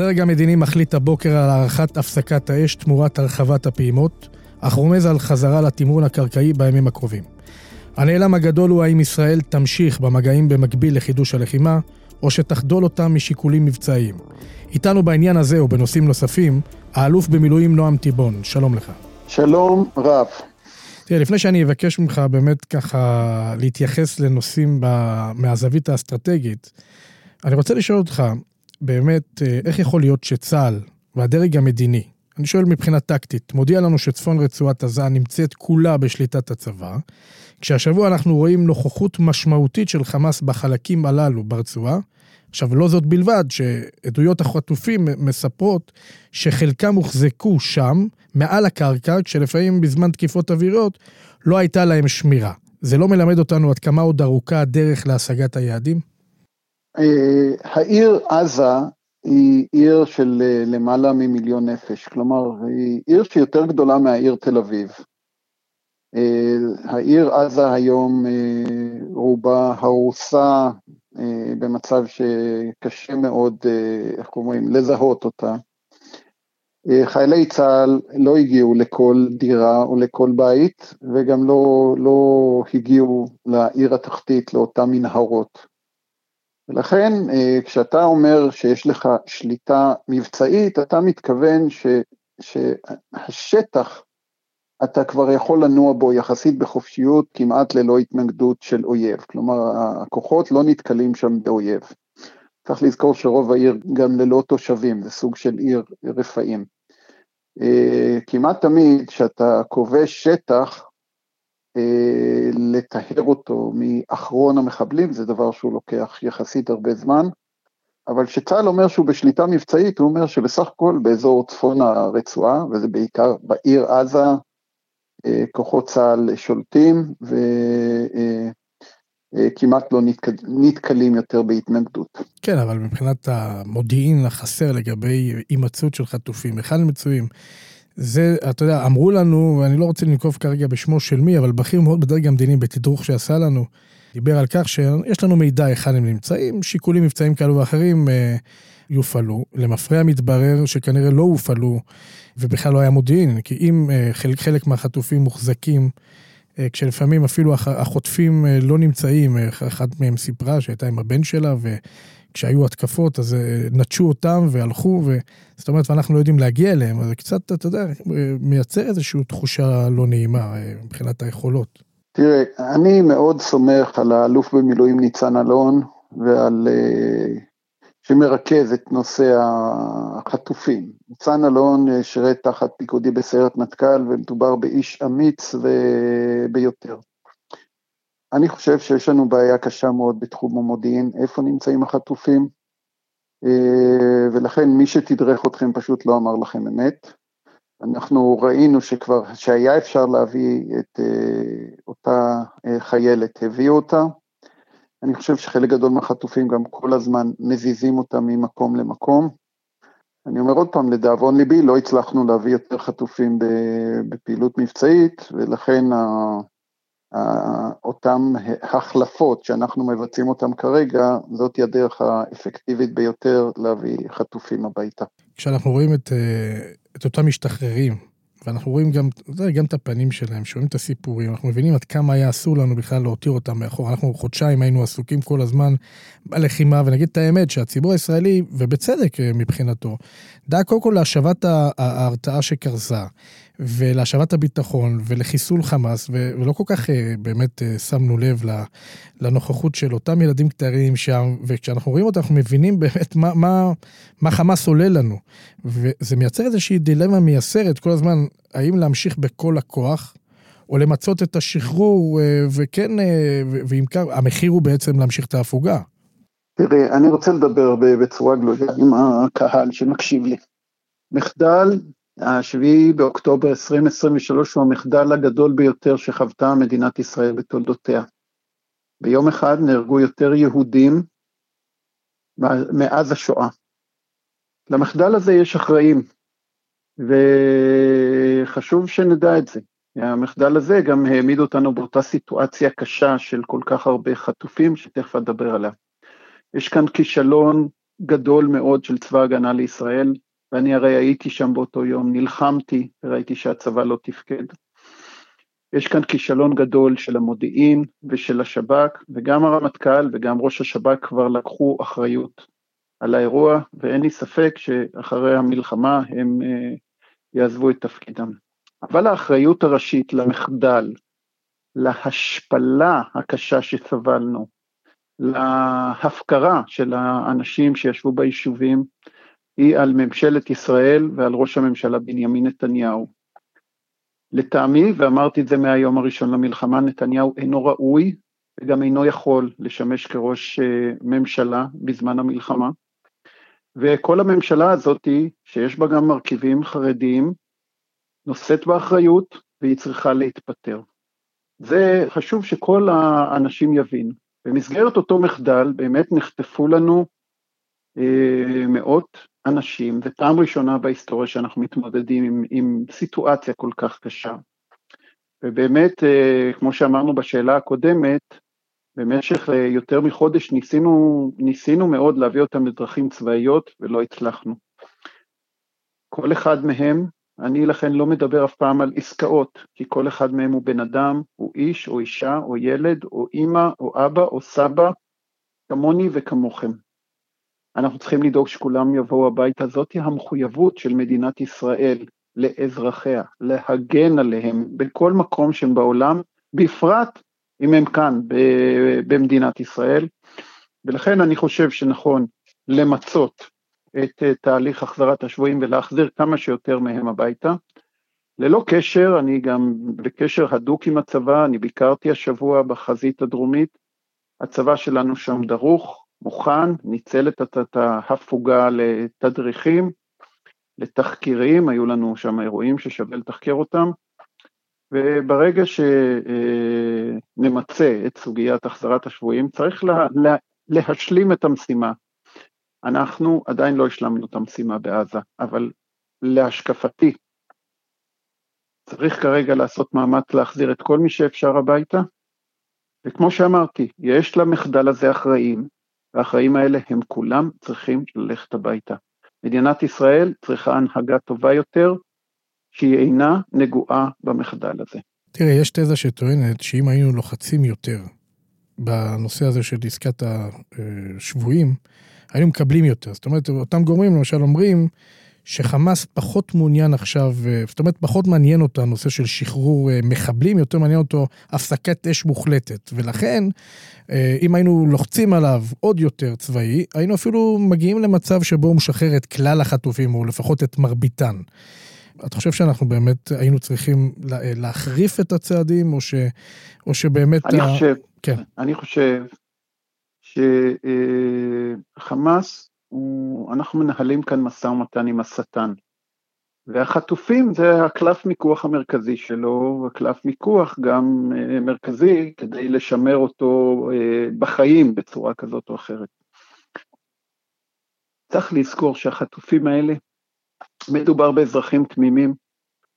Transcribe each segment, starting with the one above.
הדרג המדיני מחליט הבוקר על הארכת הפסקת האש תמורת הרחבת הפעימות, אך רומז על חזרה לתמרון הקרקעי בימים הקרובים. הנעלם הגדול הוא האם ישראל תמשיך במגעים במקביל לחידוש הלחימה, או שתחדול אותם משיקולים מבצעיים. איתנו בעניין הזה ובנושאים נוספים, האלוף במילואים נועם טיבון, שלום לך. שלום רב. תראה, לפני שאני אבקש ממך באמת ככה להתייחס לנושאים ב... מהזווית האסטרטגית, אני רוצה לשאול אותך, באמת, אה, איך יכול להיות שצה"ל והדרג המדיני, אני שואל מבחינה טקטית, מודיע לנו שצפון רצועת עזה נמצאת כולה בשליטת הצבא, כשהשבוע אנחנו רואים נוכחות משמעותית של חמאס בחלקים הללו ברצועה. עכשיו, לא זאת בלבד, שעדויות החטופים מספרות שחלקם הוחזקו שם, מעל הקרקע, כשלפעמים בזמן תקיפות אוויריות לא הייתה להם שמירה. זה לא מלמד אותנו עד כמה עוד ארוכה הדרך להשגת היעדים? אה, העיר עזה היא עיר של אה, למעלה ממיליון נפש, כלומר היא עיר שיותר גדולה מהעיר תל אביב. אה, העיר עזה היום רובה הרוסה במצב שקשה מאוד, איך אומרים, לזהות אותה. חיילי צה"ל לא הגיעו לכל דירה או לכל בית וגם לא, לא הגיעו לעיר התחתית, לאותן מנהרות. ולכן אה, כשאתה אומר שיש לך שליטה מבצעית, אתה מתכוון ש, שהשטח, אתה כבר יכול לנוע בו יחסית בחופשיות, כמעט ללא התנגדות של אויב. כלומר, הכוחות לא נתקלים שם באויב. צריך לזכור שרוב העיר גם ללא תושבים, זה סוג של עיר רפאים. אה, כמעט תמיד כשאתה כובש שטח, אה, לטהר אותו מאחרון המחבלים, זה דבר שהוא לוקח יחסית הרבה זמן, אבל כשצה"ל אומר שהוא בשליטה מבצעית, הוא אומר שבסך הכל באזור צפון הרצועה, וזה בעיקר בעיר עזה, אה, כוחות צה"ל שולטים וכמעט אה, לא נתקל, נתקלים יותר בהתנגדות. כן, אבל מבחינת המודיעין החסר לגבי הימצאות של חטופים, היכן מצויים? זה, אתה יודע, אמרו לנו, ואני לא רוצה לנקוב כרגע בשמו של מי, אבל בכיר מאוד בדרג המדיני בתדרוך שעשה לנו, דיבר על כך שיש לנו מידע היכן הם נמצאים, שיקולים מבצעיים כאלו ואחרים אה, יופעלו. למפרע מתברר שכנראה לא הופעלו, ובכלל לא היה מודיעין, כי אם אה, חלק, חלק מהחטופים מוחזקים, אה, כשלפעמים אפילו החוטפים אה, לא נמצאים, אה, אחת מהם סיפרה שהייתה עם הבן שלה, ו... כשהיו התקפות, אז אה, נטשו אותם והלכו, ו... זאת אומרת, ואנחנו לא יודעים להגיע אליהם, אז זה קצת, אתה יודע, מייצר איזושהי תחושה לא נעימה אה, מבחינת היכולות. תראה, אני מאוד סומך על האלוף במילואים ניצן אלון, ועל... אה, שמרכז את נושא החטופים. ניצן אלון שירת תחת פיקודי בסיירת מטכ"ל, ומדובר באיש אמיץ וביותר. אני חושב שיש לנו בעיה קשה מאוד בתחום המודיעין, איפה נמצאים החטופים, אה, ולכן מי שתדרך אתכם פשוט לא אמר לכם אמת. אנחנו ראינו שכבר, שהיה אפשר להביא את אה, אותה אה, חיילת, הביאו אותה. אני חושב שחלק גדול מהחטופים גם כל הזמן מזיזים אותה ממקום למקום. אני אומר עוד פעם, לדאבון ליבי, לא הצלחנו להביא יותר חטופים בפעילות מבצעית, ולכן אותן החלפות שאנחנו מבצעים אותן כרגע, זאת היא הדרך האפקטיבית ביותר להביא חטופים הביתה. כשאנחנו רואים את, אה, את אותם משתחררים, ואנחנו רואים גם, גם את הפנים שלהם, שומעים את הסיפורים, אנחנו מבינים עד כמה היה אסור לנו בכלל להותיר אותם מאחור. אנחנו חודשיים היינו עסוקים כל הזמן בלחימה, ונגיד את האמת שהציבור הישראלי, ובצדק אה, מבחינתו, דאג קודם כל להשבת ההרתעה שקרסה. ולהשבת הביטחון ולחיסול חמאס, ולא כל כך אה, באמת אה, שמנו לב לנוכחות של אותם ילדים קטרים שם, וכשאנחנו רואים אותם אנחנו מבינים באמת מה, מה, מה חמאס עולה לנו. וזה מייצר איזושהי דילמה מייסרת כל הזמן, האם להמשיך בכל הכוח, או למצות את השחרור, אה, וכן, ואם כך, המחיר הוא בעצם להמשיך את ההפוגה. תראה, אני רוצה לדבר בצורה גלויה עם הקהל שמקשיב לי. מחדל השביעי באוקטובר 2023 הוא המחדל הגדול ביותר שחוותה מדינת ישראל בתולדותיה. ביום אחד נהרגו יותר יהודים מאז השואה. למחדל הזה יש אחראים, וחשוב שנדע את זה. המחדל הזה גם העמיד אותנו באותה סיטואציה קשה של כל כך הרבה חטופים, שתכף אדבר עליה. יש כאן כישלון גדול מאוד של צבא הגנה לישראל, ואני הרי הייתי שם באותו יום, נלחמתי וראיתי שהצבא לא תפקד. יש כאן כישלון גדול של המודיעין ושל השב"כ, וגם הרמטכ"ל וגם ראש השב"כ כבר לקחו אחריות על האירוע, ואין לי ספק שאחרי המלחמה הם uh, יעזבו את תפקידם. אבל האחריות הראשית למחדל, להשפלה הקשה שסבלנו, להפקרה של האנשים שישבו ביישובים, היא על ממשלת ישראל ועל ראש הממשלה בנימין נתניהו. לטעמי, ואמרתי את זה מהיום הראשון למלחמה, נתניהו אינו ראוי וגם אינו יכול לשמש כראש אה, ממשלה בזמן המלחמה. וכל הממשלה הזאת, שיש בה גם מרכיבים חרדיים, נושאת באחריות והיא צריכה להתפטר. זה חשוב שכל האנשים יבינו. במסגרת אותו מחדל באמת נחטפו לנו מאות אנשים, זו פעם ראשונה בהיסטוריה שאנחנו מתמודדים עם, עם סיטואציה כל כך קשה. ובאמת, אה, כמו שאמרנו בשאלה הקודמת, במשך אה, יותר מחודש ניסינו, ניסינו מאוד להביא אותם לדרכים צבאיות ולא הצלחנו. כל אחד מהם, אני לכן לא מדבר אף פעם על עסקאות, כי כל אחד מהם הוא בן אדם, הוא איש או אישה או ילד או אימא או אבא או סבא, כמוני וכמוכם. אנחנו צריכים לדאוג שכולם יבואו הביתה, זאתי המחויבות של מדינת ישראל לאזרחיה, להגן עליהם בכל מקום שהם בעולם, בפרט אם הם כאן במדינת ישראל, ולכן אני חושב שנכון למצות את תהליך החזרת השבויים ולהחזיר כמה שיותר מהם הביתה. ללא קשר, אני גם בקשר הדוק עם הצבא, אני ביקרתי השבוע בחזית הדרומית, הצבא שלנו שם דרוך, מוכן, ניצל את ההפוגה לתדריכים, לתחקירים, היו לנו שם אירועים ששווה לתחקר אותם, וברגע שנמצה את סוגיית החזרת השבויים, צריך לה, לה, להשלים את המשימה. אנחנו עדיין לא השלמנו את המשימה בעזה, אבל להשקפתי, צריך כרגע לעשות מאמץ להחזיר את כל מי שאפשר הביתה, וכמו שאמרתי, יש למחדל הזה אחראים, והאחראים האלה הם כולם צריכים ללכת הביתה. מדינת ישראל צריכה הנהגה טובה יותר, שהיא אינה נגועה במחדל הזה. תראה, יש תזה שטוענת שאם היינו לוחצים יותר בנושא הזה של עסקת השבויים, היינו מקבלים יותר. זאת אומרת, אותם גורמים למשל אומרים שחמאס פחות מעוניין עכשיו, זאת אומרת, פחות מעניין אותו הנושא של שחרור אה, מחבלים, יותר מעניין אותו הפסקת אש מוחלטת. ולכן, אה, אם היינו לוחצים עליו עוד יותר צבאי, היינו אפילו מגיעים למצב שבו הוא משחרר את כלל החטופים, או לפחות את מרביתן. אתה חושב שאנחנו באמת היינו צריכים להחריף את הצעדים, או, ש, או שבאמת... אני ה... חושב, כן. אני חושב שחמאס, הוא, אנחנו מנהלים כאן משא ומתן עם השטן. והחטופים זה הקלף מיקוח המרכזי שלו, הקלף מיקוח גם אה, מרכזי כדי לשמר אותו אה, בחיים בצורה כזאת או אחרת. צריך לזכור שהחטופים האלה מדובר באזרחים תמימים,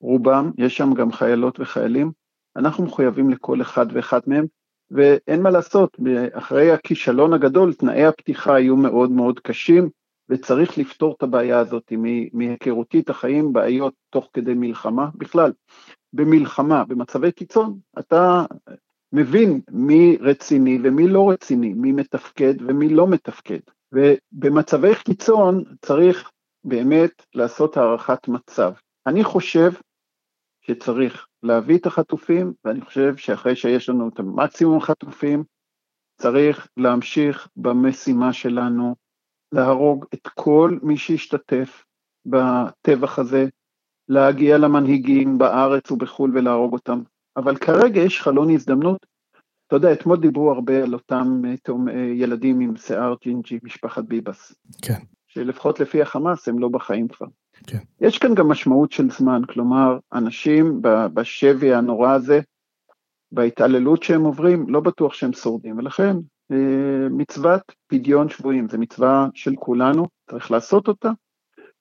רובם, יש שם גם חיילות וחיילים, אנחנו מחויבים לכל אחד ואחד מהם, ואין מה לעשות, אחרי הכישלון הגדול, תנאי הפתיחה היו מאוד מאוד קשים, וצריך לפתור את הבעיה הזאת מהיכרותי את החיים, בעיות תוך כדי מלחמה, בכלל, במלחמה, במצבי קיצון, אתה מבין מי רציני ומי לא רציני, מי מתפקד ומי לא מתפקד. ובמצבי קיצון צריך באמת לעשות הערכת מצב. אני חושב שצריך להביא את החטופים, ואני חושב שאחרי שיש לנו את המקסימום חטופים, צריך להמשיך במשימה שלנו, להרוג את כל מי שהשתתף בטבח הזה, להגיע למנהיגים בארץ ובחו"ל ולהרוג אותם. אבל כרגע יש חלון הזדמנות. אתה יודע, אתמול דיברו הרבה על אותם אה, ילדים עם שיער ג'ינג'י, משפחת ביבס. כן. שלפחות לפי החמאס הם לא בחיים כבר. כן. יש כאן גם משמעות של זמן, כלומר, אנשים בשבי הנורא הזה, בהתעללות שהם עוברים, לא בטוח שהם שורדים, ולכן אה, מצוות פדיון שבויים, זו מצווה של כולנו, צריך לעשות אותה,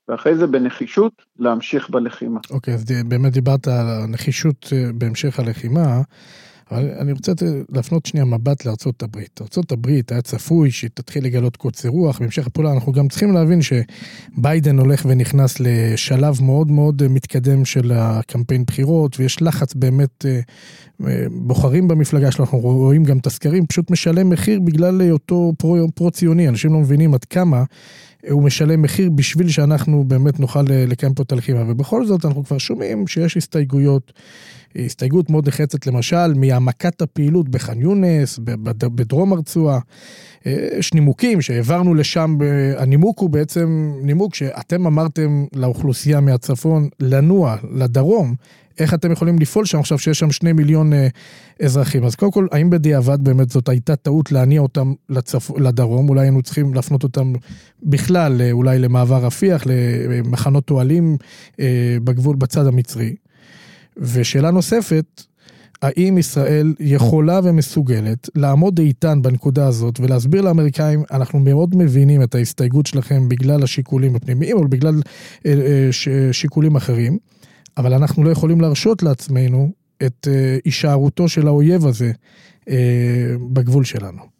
ואחרי זה בנחישות להמשיך בלחימה. אוקיי, אז באמת דיברת על הנחישות אה, בהמשך הלחימה. אבל אני רוצה להפנות שנייה מבט לארצות הברית. ארצות הברית היה צפוי שהיא תתחיל לגלות קוצר רוח בהמשך הפעולה. אנחנו גם צריכים להבין שביידן הולך ונכנס לשלב מאוד מאוד מתקדם של הקמפיין בחירות, ויש לחץ באמת, אה, אה, בוחרים במפלגה שלנו, אנחנו רואים גם את הסקרים, פשוט משלם מחיר בגלל היותו פרו-ציוני. אנשים לא מבינים עד כמה הוא משלם מחיר בשביל שאנחנו באמת נוכל לקיים פה את הלחימה. ובכל זאת אנחנו כבר שומעים שיש הסתייגויות. הסתייגות מאוד נחרצת למשל מהעמקת הפעילות בח'אן יונס, בדרום הרצועה. אה, יש נימוקים שהעברנו לשם, הנימוק הוא בעצם נימוק שאתם אמרתם לאוכלוסייה מהצפון לנוע לדרום. איך אתם יכולים לפעול שם עכשיו שיש שם שני מיליון אה, אזרחים. אז קודם כל, האם בדיעבד באמת זאת הייתה טעות להניע אותם לצפ... לדרום? אולי היינו צריכים להפנות אותם בכלל, אה, אולי למעבר רפיח, למחנות אוהלים אה, בגבול בצד המצרי. ושאלה נוספת, האם ישראל יכולה ומסוגלת לעמוד איתן בנקודה הזאת ולהסביר לאמריקאים, אנחנו מאוד מבינים את ההסתייגות שלכם בגלל השיקולים הפנימיים או בגלל אה, אה, שיקולים אחרים, אבל אנחנו לא יכולים להרשות לעצמנו את אה, הישארותו של האויב הזה בגבול שלנו.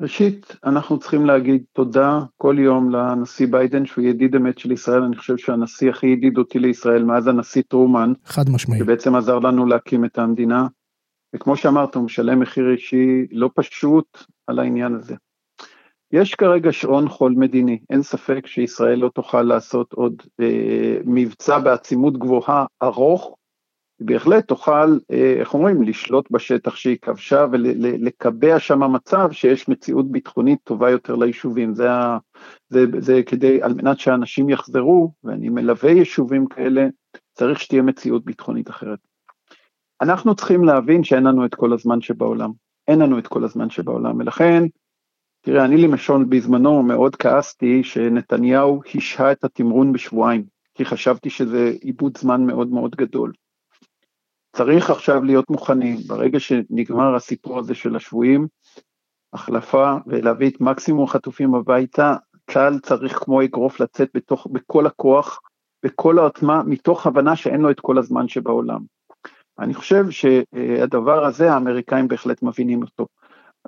ראשית, אנחנו צריכים להגיד תודה כל יום לנשיא ביידן, שהוא ידיד אמת של ישראל, אני חושב שהנשיא הכי ידידותי לישראל מאז הנשיא טרומן. חד משמעית. שבעצם עזר לנו להקים את המדינה, וכמו שאמרת, הוא משלם מחיר אישי לא פשוט על העניין הזה. יש כרגע שעון חול מדיני, אין ספק שישראל לא תוכל לעשות עוד אה, מבצע בעצימות גבוהה ארוך, היא בהחלט תוכל, אה, איך אומרים, לשלוט בשטח שהיא כבשה ולקבע שם מצב שיש מציאות ביטחונית טובה יותר ליישובים. זה, זה, זה כדי, על מנת שאנשים יחזרו, ואני מלווה יישובים כאלה, צריך שתהיה מציאות ביטחונית אחרת. אנחנו צריכים להבין שאין לנו את כל הזמן שבעולם. אין לנו את כל הזמן שבעולם, ולכן, תראה, אני למשל בזמנו מאוד כעסתי שנתניהו השהה את התמרון בשבועיים, כי חשבתי שזה עיבוד זמן מאוד מאוד גדול. צריך עכשיו להיות מוכנים, ברגע שנגמר הסיפור הזה של השבויים, החלפה ולהביא את מקסימום החטופים הביתה, צה"ל צריך כמו אגרוף לצאת בתוך, בכל הכוח, בכל העוצמה, מתוך הבנה שאין לו את כל הזמן שבעולם. אני חושב שהדבר הזה, האמריקאים בהחלט מבינים אותו.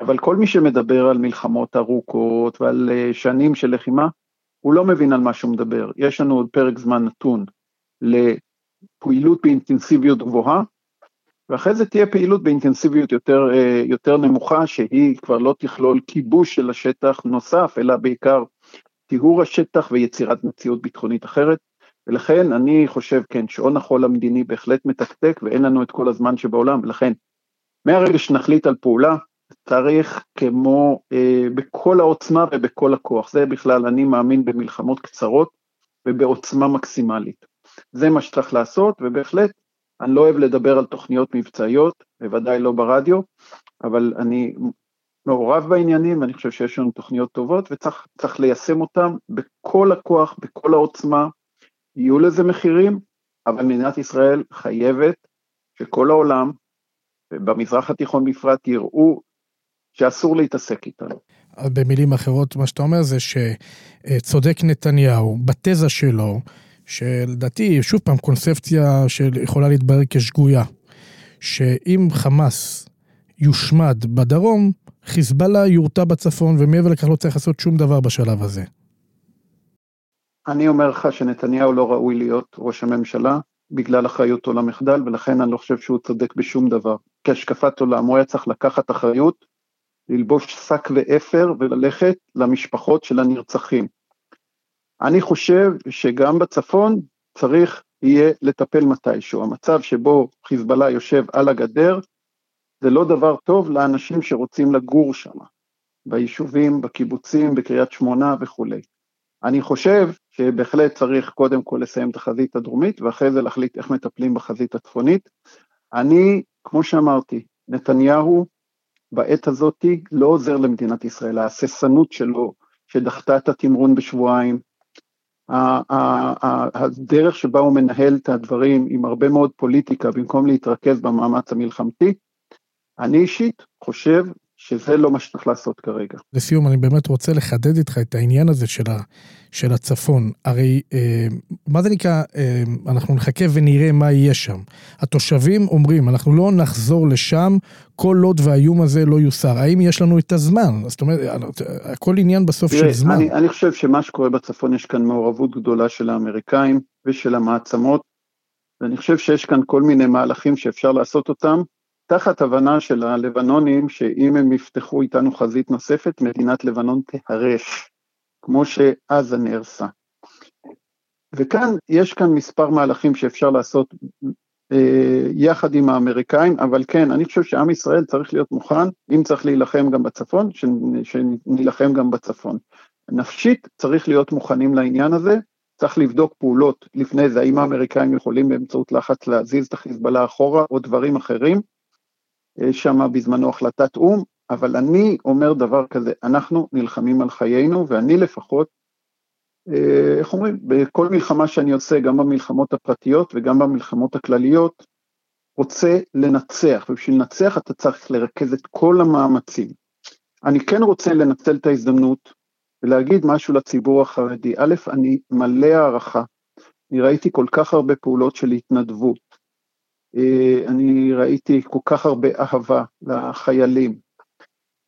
אבל כל מי שמדבר על מלחמות ארוכות ועל אה, שנים של לחימה, הוא לא מבין על מה שהוא מדבר. יש לנו עוד פרק זמן נתון לפעילות באינטנסיביות גבוהה, ואחרי זה תהיה פעילות באינטנסיביות יותר, אה, יותר נמוכה, שהיא כבר לא תכלול כיבוש של השטח נוסף, אלא בעיקר טיהור השטח ויצירת מציאות ביטחונית אחרת. ולכן אני חושב, כן, שעון החול המדיני בהחלט מתקתק ואין לנו את כל הזמן שבעולם, ולכן מהרגע שנחליט על פעולה, צריך כמו אה, בכל העוצמה ובכל הכוח. זה בכלל, אני מאמין במלחמות קצרות ובעוצמה מקסימלית. זה מה שצריך לעשות, ובהחלט אני לא אוהב לדבר על תוכניות מבצעיות, בוודאי לא ברדיו, אבל אני מעורב בעניינים, ואני חושב שיש לנו תוכניות טובות, וצריך ליישם אותן בכל הכוח, בכל העוצמה. יהיו לזה מחירים, אבל מדינת ישראל חייבת שכל העולם, ובמזרח התיכון בפרט, יראו שאסור להתעסק איתנו. במילים אחרות, מה שאתה אומר זה שצודק נתניהו בתזה שלו, שלדעתי, שוב פעם, קונספציה שיכולה להתברר כשגויה, שאם חמאס יושמד בדרום, חיזבאללה יורתע בצפון, ומעבר לכך לא צריך לעשות שום דבר בשלב הזה. אני אומר לך שנתניהו לא ראוי להיות ראש הממשלה בגלל אחריותו למחדל, ולכן אני לא חושב שהוא צודק בשום דבר. כהשקפת עולם, הוא היה צריך לקחת אחריות, ללבוש שק ואפר וללכת למשפחות של הנרצחים. אני חושב שגם בצפון צריך יהיה לטפל מתישהו. המצב שבו חיזבאללה יושב על הגדר, זה לא דבר טוב לאנשים שרוצים לגור שם, ביישובים, בקיבוצים, בקריית שמונה וכולי. אני חושב שבהחלט צריך קודם כל לסיים את החזית הדרומית, ואחרי זה להחליט איך מטפלים בחזית הצפונית. אני, כמו שאמרתי, נתניהו בעת הזאתי לא עוזר למדינת ישראל, ההססנות שלו, שדחתה את התמרון בשבועיים, הדרך שבה הוא מנהל את הדברים עם הרבה מאוד פוליטיקה במקום להתרכז במאמץ המלחמתי, אני אישית חושב שזה לא מה שצריך לעשות כרגע. לסיום, אני באמת רוצה לחדד איתך את העניין הזה של, ה, של הצפון. הרי, אה, מה זה נקרא, אה, אנחנו נחכה ונראה מה יהיה שם. התושבים אומרים, אנחנו לא נחזור לשם כל עוד והאיום הזה לא יוסר. האם יש לנו את הזמן? זאת אומרת, הכל עניין בסוף תראה, של זמן. אני, אני חושב שמה שקורה בצפון, יש כאן מעורבות גדולה של האמריקאים ושל המעצמות, ואני חושב שיש כאן כל מיני מהלכים שאפשר לעשות אותם. תחת הבנה של הלבנונים שאם הם יפתחו איתנו חזית נוספת, מדינת לבנון תיהרס, כמו שעזה נהרסה. וכאן, יש כאן מספר מהלכים שאפשר לעשות אה, יחד עם האמריקאים, אבל כן, אני חושב שעם ישראל צריך להיות מוכן, אם צריך להילחם גם בצפון, שנילחם גם בצפון. נפשית צריך להיות מוכנים לעניין הזה, צריך לבדוק פעולות לפני זה, האם האמריקאים יכולים באמצעות לחץ להזיז את החיזבאללה אחורה או דברים אחרים, שם בזמנו החלטת או"ם, אבל אני אומר דבר כזה, אנחנו נלחמים על חיינו, ואני לפחות, אה, איך אומרים, בכל מלחמה שאני עושה, גם במלחמות הפרטיות וגם במלחמות הכלליות, רוצה לנצח, ובשביל לנצח אתה צריך לרכז את כל המאמצים. אני כן רוצה לנצל את ההזדמנות ולהגיד משהו לציבור החרדי. א', אני מלא הערכה, אני ראיתי כל כך הרבה פעולות של התנדבות, אה, אני ראיתי כל כך הרבה אהבה לחיילים.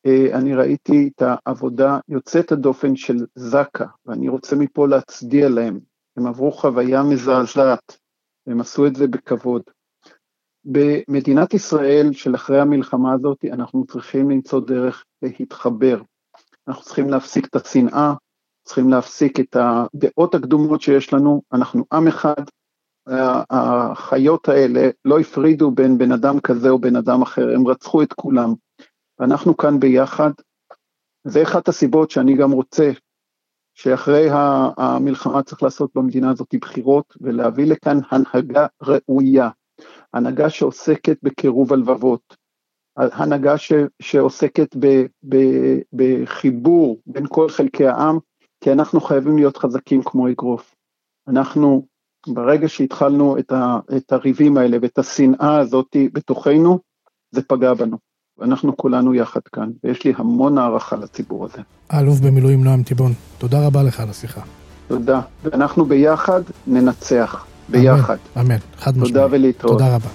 אה, אני ראיתי את העבודה יוצאת הדופן של זק"א, ואני רוצה מפה להצדיע להם. הם עברו חוויה מזעזעת, והם עשו את זה בכבוד. במדינת ישראל של אחרי המלחמה הזאת, אנחנו צריכים למצוא דרך להתחבר. אנחנו צריכים להפסיק את השנאה, צריכים להפסיק את הדעות הקדומות שיש לנו, אנחנו עם אחד, החיות האלה לא הפרידו בין בן אדם כזה או בן אדם אחר, הם רצחו את כולם. ואנחנו כאן ביחד, זה אחת הסיבות שאני גם רוצה שאחרי המלחמה צריך לעשות במדינה הזאת בחירות ולהביא לכאן הנהגה ראויה, הנהגה שעוסקת בקירוב הלבבות, הנהגה ש, שעוסקת ב, ב, בחיבור בין כל חלקי העם, כי אנחנו חייבים להיות חזקים כמו אגרוף. אנחנו ברגע שהתחלנו את, ה, את הריבים האלה ואת השנאה הזאת בתוכנו, זה פגע בנו. ואנחנו כולנו יחד כאן, ויש לי המון הערכה לציבור הזה. האלוף במילואים נועם תיבון, תודה רבה לך על השיחה. תודה, ואנחנו ביחד ננצח, ביחד. אמן, אמן, חד משמעית. תודה ולהתראות. תודה רבה.